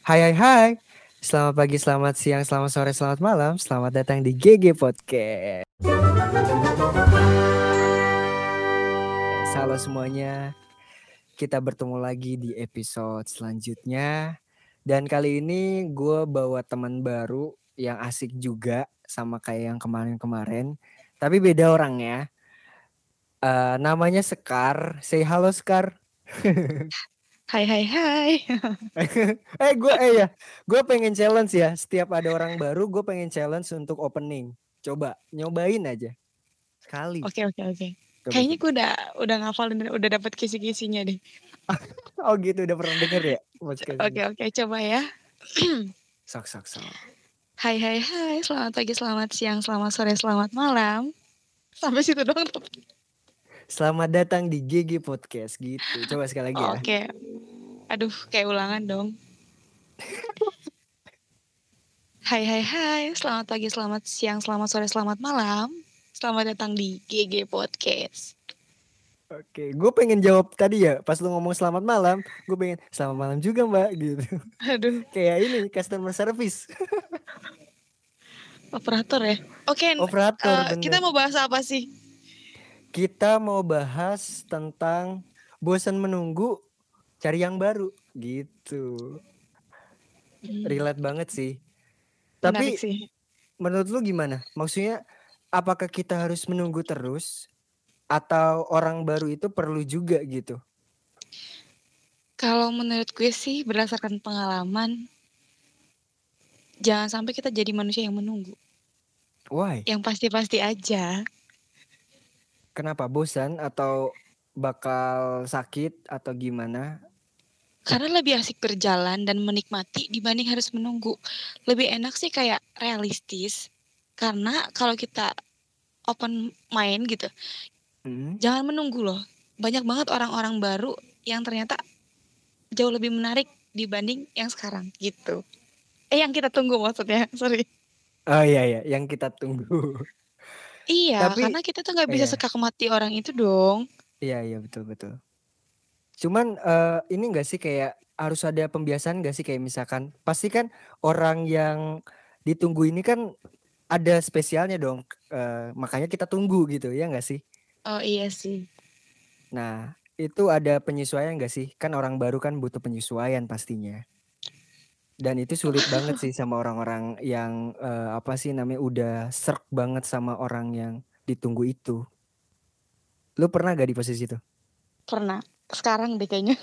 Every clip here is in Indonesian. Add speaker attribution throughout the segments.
Speaker 1: Hai hai hai. Selamat pagi, selamat siang, selamat sore, selamat malam. Selamat datang di GG Podcast. Halo semuanya. Kita bertemu lagi di episode selanjutnya. Dan kali ini gue bawa teman baru yang asik juga sama kayak yang kemarin-kemarin. Tapi beda orang ya. Uh, namanya Sekar. Say halo Sekar.
Speaker 2: Hai hai hai.
Speaker 1: eh gue eh ya, gue pengen challenge ya. Setiap ada orang baru, gue pengen challenge untuk opening. Coba nyobain aja sekali.
Speaker 2: Oke oke oke. Kayaknya gue udah udah ngafalin udah dapat kisi-kisinya deh.
Speaker 1: oh gitu udah pernah denger ya?
Speaker 2: Oke oke coba ya.
Speaker 1: sok sok sok.
Speaker 2: Hai hai hai, selamat pagi, selamat siang, selamat sore, selamat malam. Sampai situ doang.
Speaker 1: Selamat datang di GG Podcast gitu. Coba sekali lagi ya.
Speaker 2: Oke. Aduh, kayak ulangan dong. hai hai hai, selamat pagi, selamat siang, selamat sore, selamat malam. Selamat datang di GG Podcast.
Speaker 1: Oke, gue pengen jawab tadi ya, pas lu ngomong selamat malam, gue pengen selamat malam juga mbak gitu.
Speaker 2: Aduh.
Speaker 1: Kayak ini customer service.
Speaker 2: Operator ya. Oke.
Speaker 1: Operator.
Speaker 2: Uh, kita mau bahas apa sih?
Speaker 1: Kita mau bahas tentang bosan menunggu cari yang baru gitu. Hmm. Relate banget sih. Tapi sih. menurut lu gimana? Maksudnya apakah kita harus menunggu terus atau orang baru itu perlu juga gitu?
Speaker 2: Kalau menurut gue sih berdasarkan pengalaman jangan sampai kita jadi manusia yang menunggu.
Speaker 1: Why?
Speaker 2: Yang pasti-pasti aja.
Speaker 1: Kenapa bosan atau bakal sakit atau gimana?
Speaker 2: Karena lebih asik berjalan dan menikmati dibanding harus menunggu. Lebih enak sih kayak realistis. Karena kalau kita open mind gitu, hmm. jangan menunggu loh. Banyak banget orang-orang baru yang ternyata jauh lebih menarik dibanding yang sekarang gitu. Eh yang kita tunggu maksudnya, sorry.
Speaker 1: Oh iya iya, yang kita tunggu.
Speaker 2: Iya, Tapi karena kita tuh nggak bisa iya. mati orang itu dong.
Speaker 1: Iya iya betul betul. Cuman uh, ini enggak sih kayak harus ada pembiasaan gak sih kayak misalkan pasti kan orang yang ditunggu ini kan ada spesialnya dong uh, makanya kita tunggu gitu ya enggak sih?
Speaker 2: Oh iya sih.
Speaker 1: Nah itu ada penyesuaian gak sih? Kan orang baru kan butuh penyesuaian pastinya. Dan itu sulit banget sih sama orang-orang yang uh, apa sih namanya udah serk banget sama orang yang ditunggu itu. Lu pernah gak di posisi itu?
Speaker 2: Pernah. Sekarang deh kayaknya.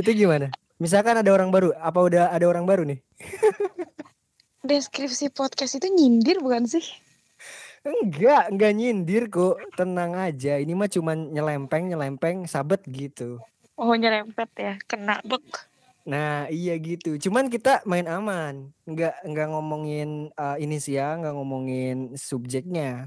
Speaker 1: itu gimana? Misalkan ada orang baru, apa udah ada orang baru nih?
Speaker 2: Deskripsi podcast itu nyindir bukan sih?
Speaker 1: Enggak, enggak nyindir kok. Tenang aja. Ini mah cuman nyelempeng, nyelempeng, sabet gitu.
Speaker 2: Oh, nyerempet ya. Kena bek.
Speaker 1: Nah, iya gitu. Cuman kita main aman, nggak nggak ngomongin uh, ini sih ya, nggak ngomongin subjeknya.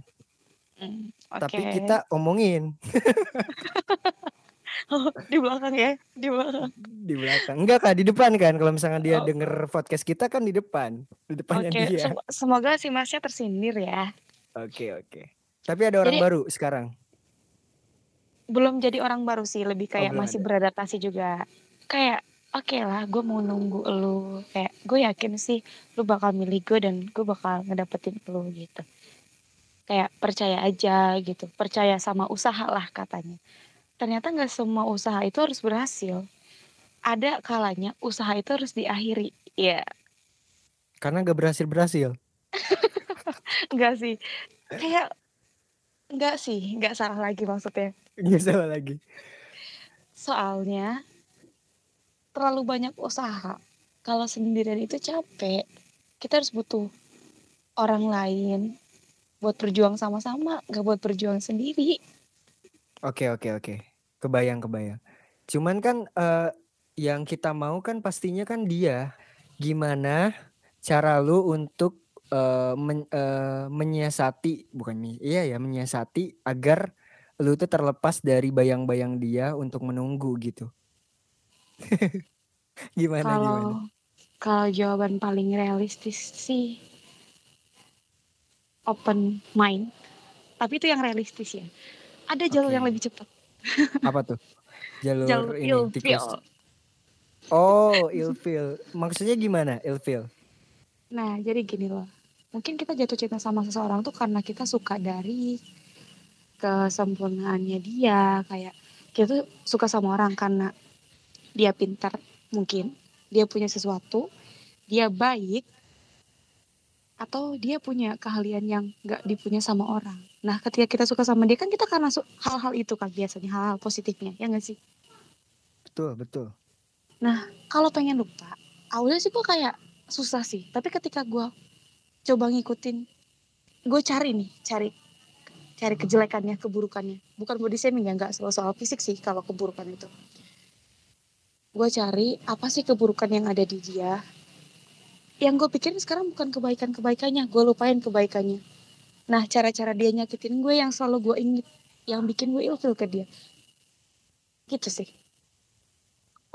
Speaker 1: Mm, okay. Tapi kita omongin.
Speaker 2: oh, di belakang ya, di belakang.
Speaker 1: Di belakang. Enggak kak, di depan kan. Kalau misalnya dia oh. denger podcast kita kan di depan, di depannya okay. dia. Sem
Speaker 2: semoga si masnya tersindir ya.
Speaker 1: Oke okay, oke. Okay. Tapi ada orang jadi, baru sekarang.
Speaker 2: Belum jadi orang baru sih, lebih kayak oh, masih ada. beradaptasi juga. Kayak oke lah gue mau nunggu lu. Kayak gue yakin sih lu bakal milih gue dan gue bakal ngedapetin lu gitu. Kayak percaya aja gitu. Percaya sama usaha lah katanya. Ternyata nggak semua usaha itu harus berhasil. Ada kalanya usaha itu harus diakhiri. Ya
Speaker 1: karena nggak berhasil berhasil?
Speaker 2: Enggak sih. Kayak enggak sih. Enggak salah lagi maksudnya.
Speaker 1: Enggak salah lagi.
Speaker 2: Soalnya terlalu banyak usaha. Kalau sendirian itu capek. Kita harus butuh orang lain buat berjuang sama-sama, gak buat berjuang sendiri.
Speaker 1: Oke oke oke, kebayang kebayang. Cuman kan uh, yang kita mau kan pastinya kan dia. Gimana cara lu untuk uh, men, uh, menyiasati bukan iya ya menyiasati agar lu tuh terlepas dari bayang-bayang dia untuk menunggu gitu. gimana
Speaker 2: kalau,
Speaker 1: gimana?
Speaker 2: Kalau jawaban paling realistis sih open mind. Tapi itu yang realistis ya. Ada jalur okay. yang lebih cepat.
Speaker 1: Apa tuh? Jalur, jalur ini. Oh, ilfil. Maksudnya gimana ilfil?
Speaker 2: Nah, jadi gini loh. Mungkin kita jatuh cinta sama seseorang tuh karena kita suka dari kesempurnaannya dia, kayak kita tuh suka sama orang karena dia pintar mungkin, dia punya sesuatu, dia baik, atau dia punya keahlian yang gak dipunya sama orang. Nah, ketika kita suka sama dia kan kita karena hal-hal itu kan biasanya hal-hal positifnya, ya gak sih?
Speaker 1: Betul, betul.
Speaker 2: Nah, kalau pengen lupa, awalnya sih gue kayak susah sih. Tapi ketika gue coba ngikutin, gue cari nih, cari cari kejelekannya, keburukannya. Bukan body shaming ya, nggak soal soal fisik sih kalau keburukan itu. Gue cari apa sih keburukan yang ada di dia. Yang gue pikirin sekarang bukan kebaikan-kebaikannya, gue lupain kebaikannya. Nah, cara-cara dia nyakitin gue yang selalu gue inget, yang bikin gue ilfil ke dia. Gitu sih.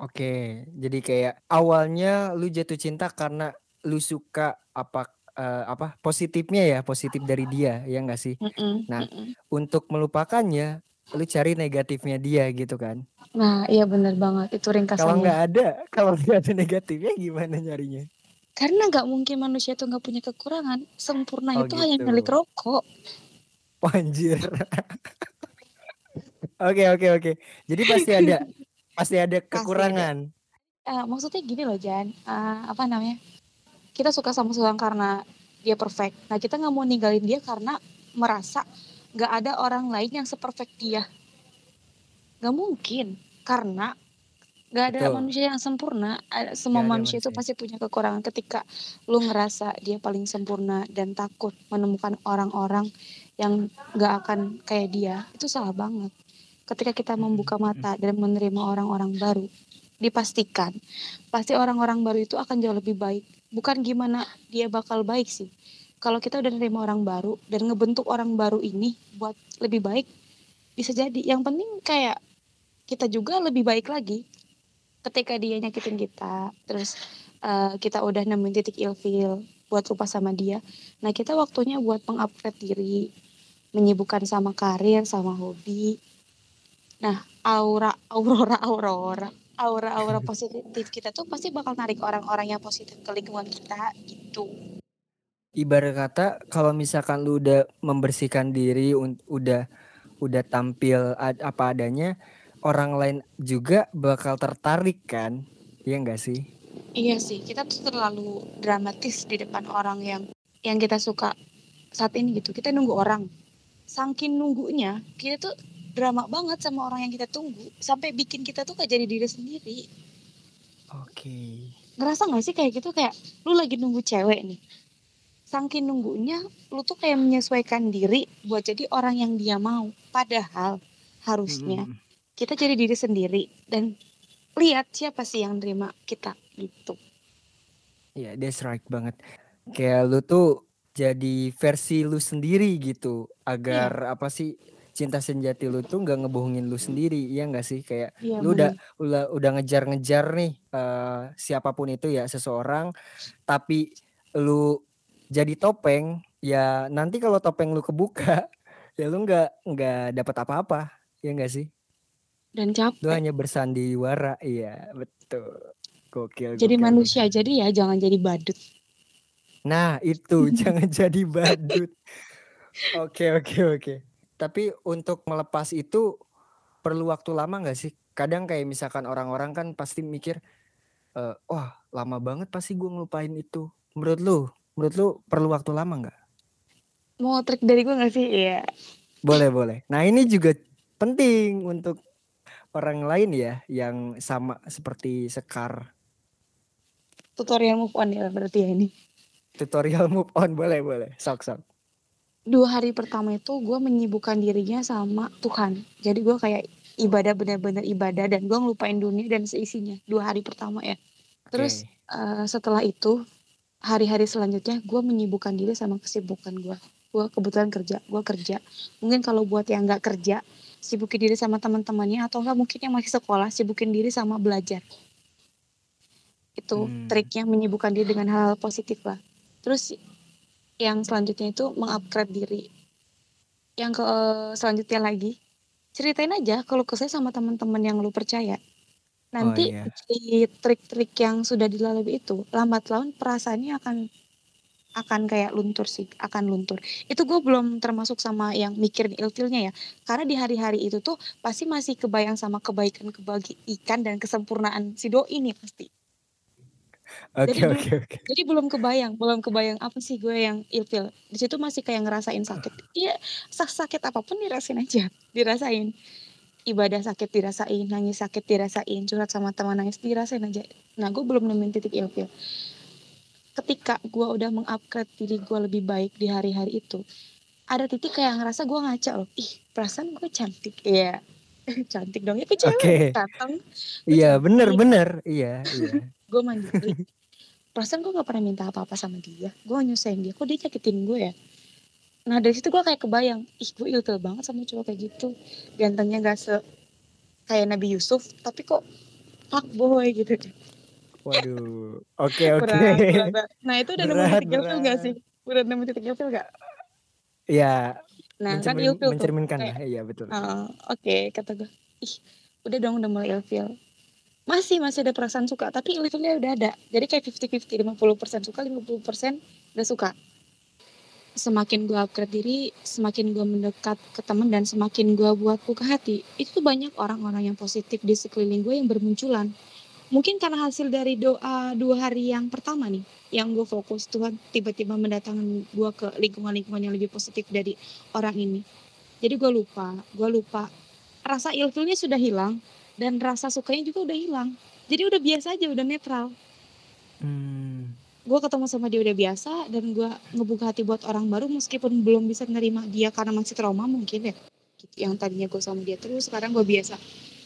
Speaker 1: Oke, jadi kayak awalnya lu jatuh cinta karena lu suka apa uh, apa positifnya ya, positif dari dia, ya enggak sih?
Speaker 2: Mm-mm,
Speaker 1: Nah,
Speaker 2: mm-mm.
Speaker 1: untuk melupakannya, lu cari negatifnya dia gitu kan?
Speaker 2: Nah, iya bener banget itu ringkasannya.
Speaker 1: Kalau nggak ada, kalau nggak ada negatifnya gimana nyarinya?
Speaker 2: Karena nggak mungkin manusia itu nggak punya kekurangan. Sempurna oh, itu gitu. hanya milik rokok.
Speaker 1: Oh, anjir. Oke oke oke. Jadi pasti ada pasti ada kekurangan.
Speaker 2: Pasti ada. Uh, maksudnya gini loh Jan, uh, apa namanya? Kita suka sama seseorang karena dia perfect. Nah kita nggak mau ninggalin dia karena merasa nggak ada orang lain yang seperfect dia. Nggak mungkin karena nggak ada Betul. manusia yang sempurna. Semua manusia, manusia itu pasti punya kekurangan. Ketika lu ngerasa dia paling sempurna dan takut menemukan orang-orang yang nggak akan kayak dia, itu salah banget ketika kita membuka mata dan menerima orang-orang baru, dipastikan pasti orang-orang baru itu akan jauh lebih baik. Bukan gimana dia bakal baik sih. Kalau kita udah menerima orang baru dan ngebentuk orang baru ini buat lebih baik, bisa jadi. Yang penting kayak kita juga lebih baik lagi. Ketika dia nyakitin kita, terus uh, kita udah nemuin titik ilfil buat lupa sama dia. Nah kita waktunya buat mengupgrade diri, menyibukkan sama karir, sama hobi, Nah, aura aurora aurora aura-aura positif kita tuh pasti bakal narik orang-orang yang positif ke lingkungan kita gitu.
Speaker 1: Ibarat kata kalau misalkan lu udah membersihkan diri udah udah tampil ad, apa adanya, orang lain juga bakal tertarik kan? Iya enggak sih?
Speaker 2: Iya sih, kita tuh terlalu dramatis di depan orang yang yang kita suka saat ini gitu. Kita nunggu orang. Saking nunggunya, kita tuh drama banget sama orang yang kita tunggu sampai bikin kita tuh kayak jadi diri sendiri.
Speaker 1: Oke. Okay.
Speaker 2: Ngerasa gak sih kayak gitu kayak lu lagi nunggu cewek nih. Saking nunggunya lu tuh kayak menyesuaikan diri buat jadi orang yang dia mau. Padahal harusnya hmm. kita jadi diri sendiri dan lihat siapa sih yang terima kita gitu.
Speaker 1: Iya, yeah, that's right banget. Kayak lu tuh jadi versi lu sendiri gitu agar yeah. apa sih cinta sejati lu tuh nggak ngebohongin lu sendiri ya nggak sih kayak ya, lu udah udah udah ngejar-ngejar nih uh, siapa pun itu ya seseorang tapi lu jadi topeng ya nanti kalau topeng lu kebuka ya lu nggak nggak dapat apa-apa ya nggak sih?
Speaker 2: Dan capek.
Speaker 1: lu hanya bersandiwara iya betul. Gokil
Speaker 2: jadi
Speaker 1: gokil.
Speaker 2: manusia jadi ya jangan jadi badut.
Speaker 1: Nah itu jangan jadi badut. Oke oke oke. Tapi untuk melepas itu perlu waktu lama nggak sih? Kadang kayak misalkan orang-orang kan pasti mikir, e, wah lama banget pasti gue ngelupain itu. Menurut lu, menurut lu perlu waktu lama nggak?
Speaker 2: Mau trik dari gue nggak sih? Iya.
Speaker 1: Boleh boleh. Nah ini juga penting untuk orang lain ya yang sama seperti Sekar.
Speaker 2: Tutorial move on ya berarti ya ini.
Speaker 1: Tutorial move on boleh boleh. Sok sok
Speaker 2: dua hari pertama itu gue menyibukkan dirinya sama Tuhan. Jadi gue kayak ibadah benar-benar ibadah dan gue ngelupain dunia dan seisinya dua hari pertama ya. Terus okay. uh, eh, setelah itu hari-hari selanjutnya gue menyibukkan diri sama kesibukan gue. Gue kebetulan kerja, gue kerja. Mungkin kalau buat yang nggak kerja, sibukin diri sama teman-temannya atau enggak mungkin yang masih sekolah, sibukin diri sama belajar. Itu hmm. triknya menyibukkan diri dengan hal-hal positif lah. Terus yang selanjutnya itu mengupgrade diri yang ke selanjutnya lagi ceritain aja kalau kesah sama teman-teman yang lu percaya Nanti
Speaker 1: iya.
Speaker 2: di trik-trik yang sudah dilalui itu, lambat laun perasaannya akan akan kayak luntur sih, akan luntur. Itu gue belum termasuk sama yang mikirin ilfilnya ya. Karena di hari-hari itu tuh pasti masih kebayang sama kebaikan-kebaikan dan kesempurnaan si doi ini pasti.
Speaker 1: Oke
Speaker 2: Jadi belum
Speaker 1: oke oke.
Speaker 2: jadi belum kebayang, belum kebayang apa sih gue yang ilfil. Di situ masih kayak ngerasain sakit. Iya, sak sakit apa pun dirasain aja, dirasain. Ibadah sakit dirasain, nangis sakit dirasain, curhat sama teman nangis dirasain aja. Nah, gue belum nemuin titik ilfil. Ketika gue udah mengupgrade diri gue lebih baik di hari-hari itu, ada titik kayak ngerasa gue ngaca loh. Ih, perasaan gue cantik. Iya. cantik dong. Ya ke cewek
Speaker 1: Oke.
Speaker 2: datang.
Speaker 1: Iya bener bener. Iya iya.
Speaker 2: gue mandiri perasaan gue gak pernah minta apa-apa sama dia gue nyusahin dia kok dia nyakitin gue ya nah dari situ gue kayak kebayang ih gue ilfil banget sama cowok kayak gitu gantengnya gak se kayak Nabi Yusuf tapi kok fuck boy gitu
Speaker 1: Waduh. Oke oke.
Speaker 2: berat, berat, berat. nah itu udah nemu titik ilfil gak sih udah nemu titik ilfil gak
Speaker 1: Iya.
Speaker 2: nah kan
Speaker 1: mencermin-
Speaker 2: ilfil tuh
Speaker 1: mencerminkan
Speaker 2: kayak,
Speaker 1: lah. Iya betul.
Speaker 2: "Ah, oke kata gue ih udah dong udah mulai ilfil masih masih ada perasaan suka tapi ilfilnya udah ada jadi kayak 50-50 50% suka 50% udah suka semakin gue upgrade diri semakin gue mendekat ke teman dan semakin gue buat buka hati itu tuh banyak orang-orang yang positif di sekeliling gue yang bermunculan. Mungkin karena hasil dari doa dua hari yang pertama nih yang gue fokus Tuhan tiba-tiba mendatangkan gue ke lingkungan-lingkungan yang lebih positif dari orang ini. Jadi gue lupa gue lupa. Rasa ilfilnya sudah hilang dan rasa sukanya juga udah hilang. Jadi udah biasa aja udah netral.
Speaker 1: Hmm.
Speaker 2: Gue ketemu sama dia udah biasa dan gue ngebuka hati buat orang baru meskipun belum bisa nerima dia karena masih trauma mungkin ya gitu. yang tadinya gue sama dia terus sekarang gue biasa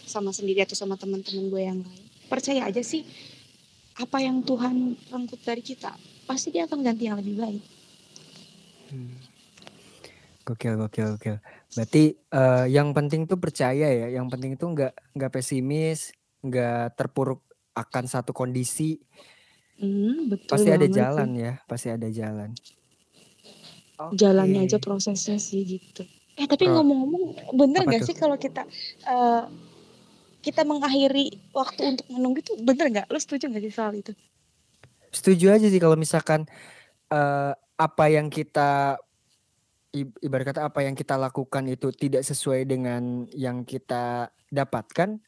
Speaker 2: sama sendiri atau sama teman-teman gue yang lain percaya aja sih apa yang Tuhan rengkut dari kita pasti dia akan ganti yang lebih baik
Speaker 1: Hmm. Gokil, gokil, gokil. Berarti eh, yang penting tuh percaya ya. Yang penting tuh nggak nggak pesimis, nggak terpuruk akan satu kondisi.
Speaker 2: Hmm, betul
Speaker 1: Pasti ada
Speaker 2: banget sih.
Speaker 1: jalan ya. Pasti ada jalan.
Speaker 2: jalannya aja
Speaker 1: Oke.
Speaker 2: prosesnya sih gitu. Eh tapi
Speaker 1: Pro-
Speaker 2: ngomong-ngomong bener
Speaker 1: Apa
Speaker 2: gak
Speaker 1: tuh?
Speaker 2: sih kalau kita eh, kita mengakhiri waktu untuk menunggu itu bener nggak? Lu setuju gak sih soal itu?
Speaker 1: Setuju aja sih kalau misalkan eh, apa yang kita ibarat kata apa yang kita lakukan itu tidak sesuai dengan yang kita dapatkan,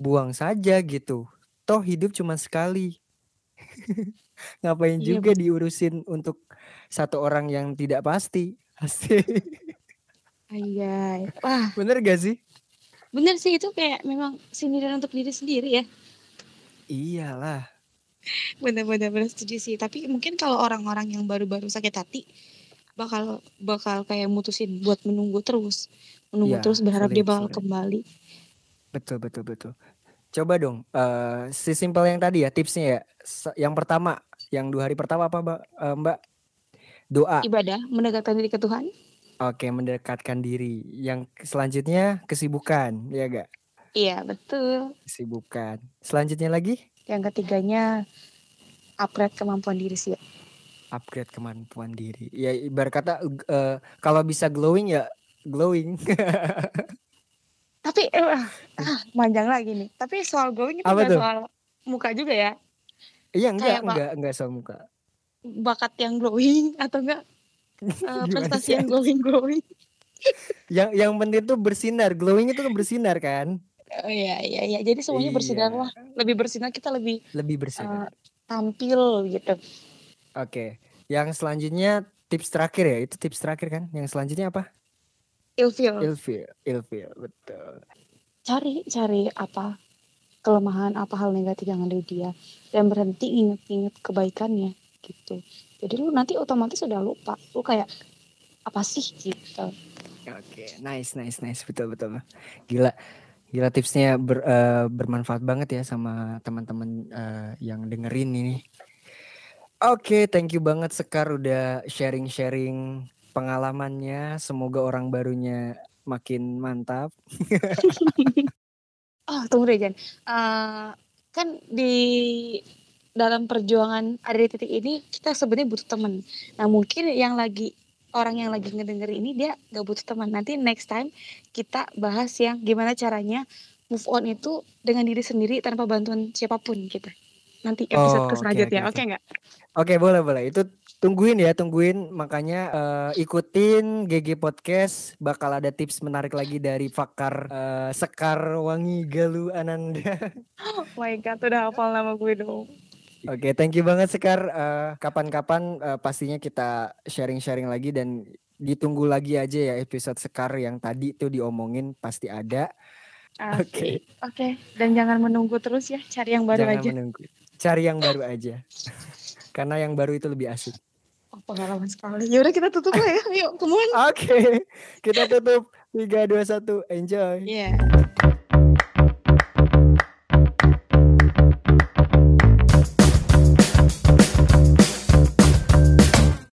Speaker 1: buang saja gitu. Toh hidup cuma sekali. Ngapain
Speaker 2: Iya
Speaker 1: juga diurusin untuk satu orang yang tidak pasti. Pasti.
Speaker 2: Anjay. Wah
Speaker 1: Bener gak sih?
Speaker 2: bener sih itu kayak memang sindiran untuk diri sendiri ya.
Speaker 1: Iyalah.
Speaker 2: Bener-bener bener setuju sih. Tapi mungkin kalau orang-orang yang baru-baru sakit hati bakal bakal kayak mutusin buat menunggu terus, menunggu
Speaker 1: Iya,
Speaker 2: terus berharap dia bakal
Speaker 1: sulit.
Speaker 2: kembali.
Speaker 1: Betul, betul, betul. Coba dong, eh sesimpel yang tadi ya tipsnya ya. Yang pertama, yang dua hari pertama apa Mbak? Eh, Mbak? Doa.
Speaker 2: Ibadah mendekatkan diri ke Tuhan.
Speaker 1: Oke, mendekatkan diri. Yang selanjutnya kesibukan, ya gak?
Speaker 2: Iya betul.
Speaker 1: Kesibukan. Selanjutnya lagi
Speaker 2: Yang ketiganya upgrade kemampuan diri sih.
Speaker 1: upgrade kemampuan diri. Ya ibarat kata eh, kalau bisa glowing ya glowing.
Speaker 2: Tapi eh, ah panjang lagi nih. Tapi soal glowing itu
Speaker 1: Apa
Speaker 2: soal muka juga ya.
Speaker 1: Iya enggak,
Speaker 2: Kayak,
Speaker 1: enggak, enggak soal muka.
Speaker 2: Bakat yang glowing atau enggak eh,
Speaker 1: Gimana
Speaker 2: prestasi yang glowing glowing.
Speaker 1: Yang yang penting tuh bersinar. Glowing itu kan bersinar kan?
Speaker 2: Oh iya iya iya. Jadi semuanya bersinar
Speaker 1: Iya.
Speaker 2: lah. Lebih bersinar kita lebih
Speaker 1: Lebih
Speaker 2: eh,
Speaker 1: bersinar.
Speaker 2: tampil gitu.
Speaker 1: Oke. Yang selanjutnya tips terakhir ya. Itu tips terakhir kan? Yang selanjutnya apa?
Speaker 2: Ilfil.
Speaker 1: Ilfil, ilfil, betul.
Speaker 2: Cari cari apa kelemahan apa hal negatif yang ada di dia dan berhenti inget-inget kebaikannya gitu. Jadi lu nanti otomatis udah lupa. Lu kayak apa sih gitu.
Speaker 1: Oke, nice, nice, nice, betul, betul. Gila, gila tipsnya ber, eh, bermanfaat banget ya sama teman-teman eh, yang dengerin ini. Oke, thank you banget Sekar udah sharing-sharing pengalamannya. Semoga orang barunya makin mantap.
Speaker 2: Oh, tunggu deh, Jan. Eh, kan di dalam perjuangan ada di titik ini kita sebenarnya butuh teman. Nah, mungkin yang lagi orang yang lagi ngedenger ini dia gak butuh teman. Nanti next time kita bahas yang gimana caranya move on itu dengan diri sendiri tanpa bantuan siapa pun gitu. Nanti episode oh, selanjutnya, oke okay, nggak? Okay,
Speaker 1: okay. Oke, boleh boleh. Itu tungguin ya, tungguin. Makanya uh, ikutin GG Podcast. Bakal ada tips menarik lagi dari Fakar uh, Sekar Wangi Galu Ananda.
Speaker 2: Oh my god, udah hafal nama gue dong.
Speaker 1: Oke, okay, thank you banget Sekar. Uh, kapan-kapan uh, pastinya kita sharing-sharing lagi dan ditunggu lagi aja ya episode Sekar yang tadi tuh diomongin pasti ada.
Speaker 2: Oke. Okay. Oke, okay. dan jangan menunggu terus ya, cari yang baru
Speaker 1: jangan
Speaker 2: aja.
Speaker 1: Menunggu. Cari yang baru aja. Karena yang baru itu lebih asik.
Speaker 2: Oh, pengalaman sekali. Ya udah kita tutup lah ya. Yuk, kemudian.
Speaker 1: Oke. Okay. Kita tutup. 3 2 1. Enjoy.
Speaker 2: Iya. Yeah.